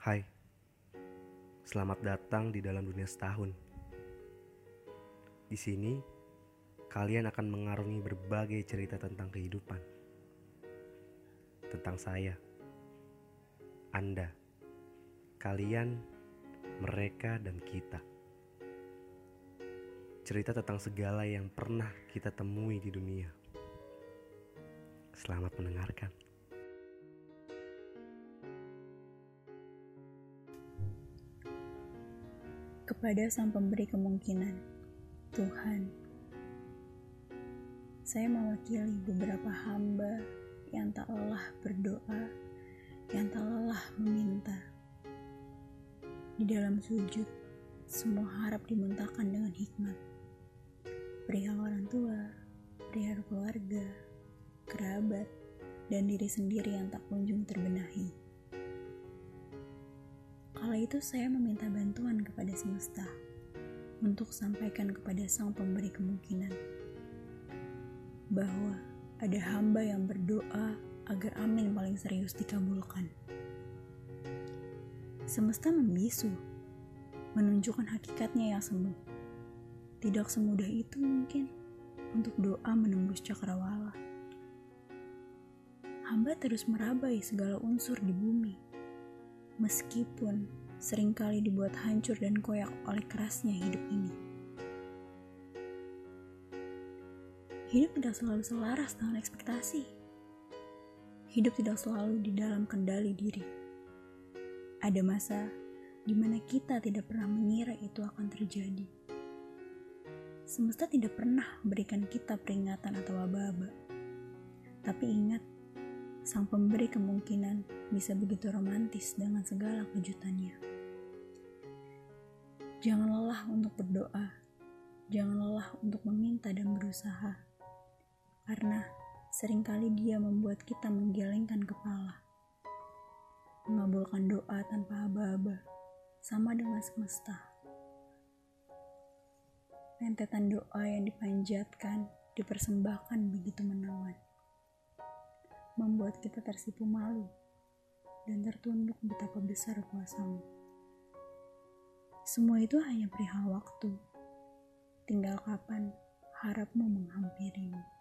Hai, selamat datang di dalam dunia setahun. Di sini, kalian akan mengarungi berbagai cerita tentang kehidupan, tentang saya, Anda, kalian, mereka, dan kita. Cerita tentang segala yang pernah kita temui di dunia. Selamat mendengarkan. Kepada Sang Pemberi Kemungkinan, Tuhan. Saya mewakili beberapa hamba yang tak lelah berdoa, yang tak lelah meminta. Di dalam sujud, semua harap dimuntahkan dengan hikmat. Perihal orang tua, perihal keluarga, kerabat, dan diri sendiri yang tak kunjung terbenahi. Kala itu saya meminta bantuan kepada semesta untuk sampaikan kepada sang pemberi kemungkinan bahwa ada hamba yang berdoa agar amin paling serius dikabulkan. Semesta membisu, menunjukkan hakikatnya yang semu. Tidak semudah itu mungkin untuk doa menembus cakrawala. Hamba terus merabai segala unsur di bumi meskipun sering kali dibuat hancur dan koyak oleh kerasnya hidup ini. Hidup tidak selalu selaras dengan ekspektasi. Hidup tidak selalu di dalam kendali diri. Ada masa di mana kita tidak pernah mengira itu akan terjadi. Semesta tidak pernah memberikan kita peringatan atau aba-aba. Tapi ingat, sang pemberi kemungkinan bisa begitu romantis dengan segala kejutannya. Jangan lelah untuk berdoa, jangan lelah untuk meminta dan berusaha, karena sering kali dia membuat kita menggelengkan kepala. Mengabulkan doa tanpa aba-aba, sama dengan semesta. Rentetan doa yang dipanjatkan, dipersembahkan begitu menawan membuat kita tersipu malu dan tertunduk betapa besar kuasamu. Semua itu hanya perihal waktu. Tinggal kapan harapmu menghampirimu.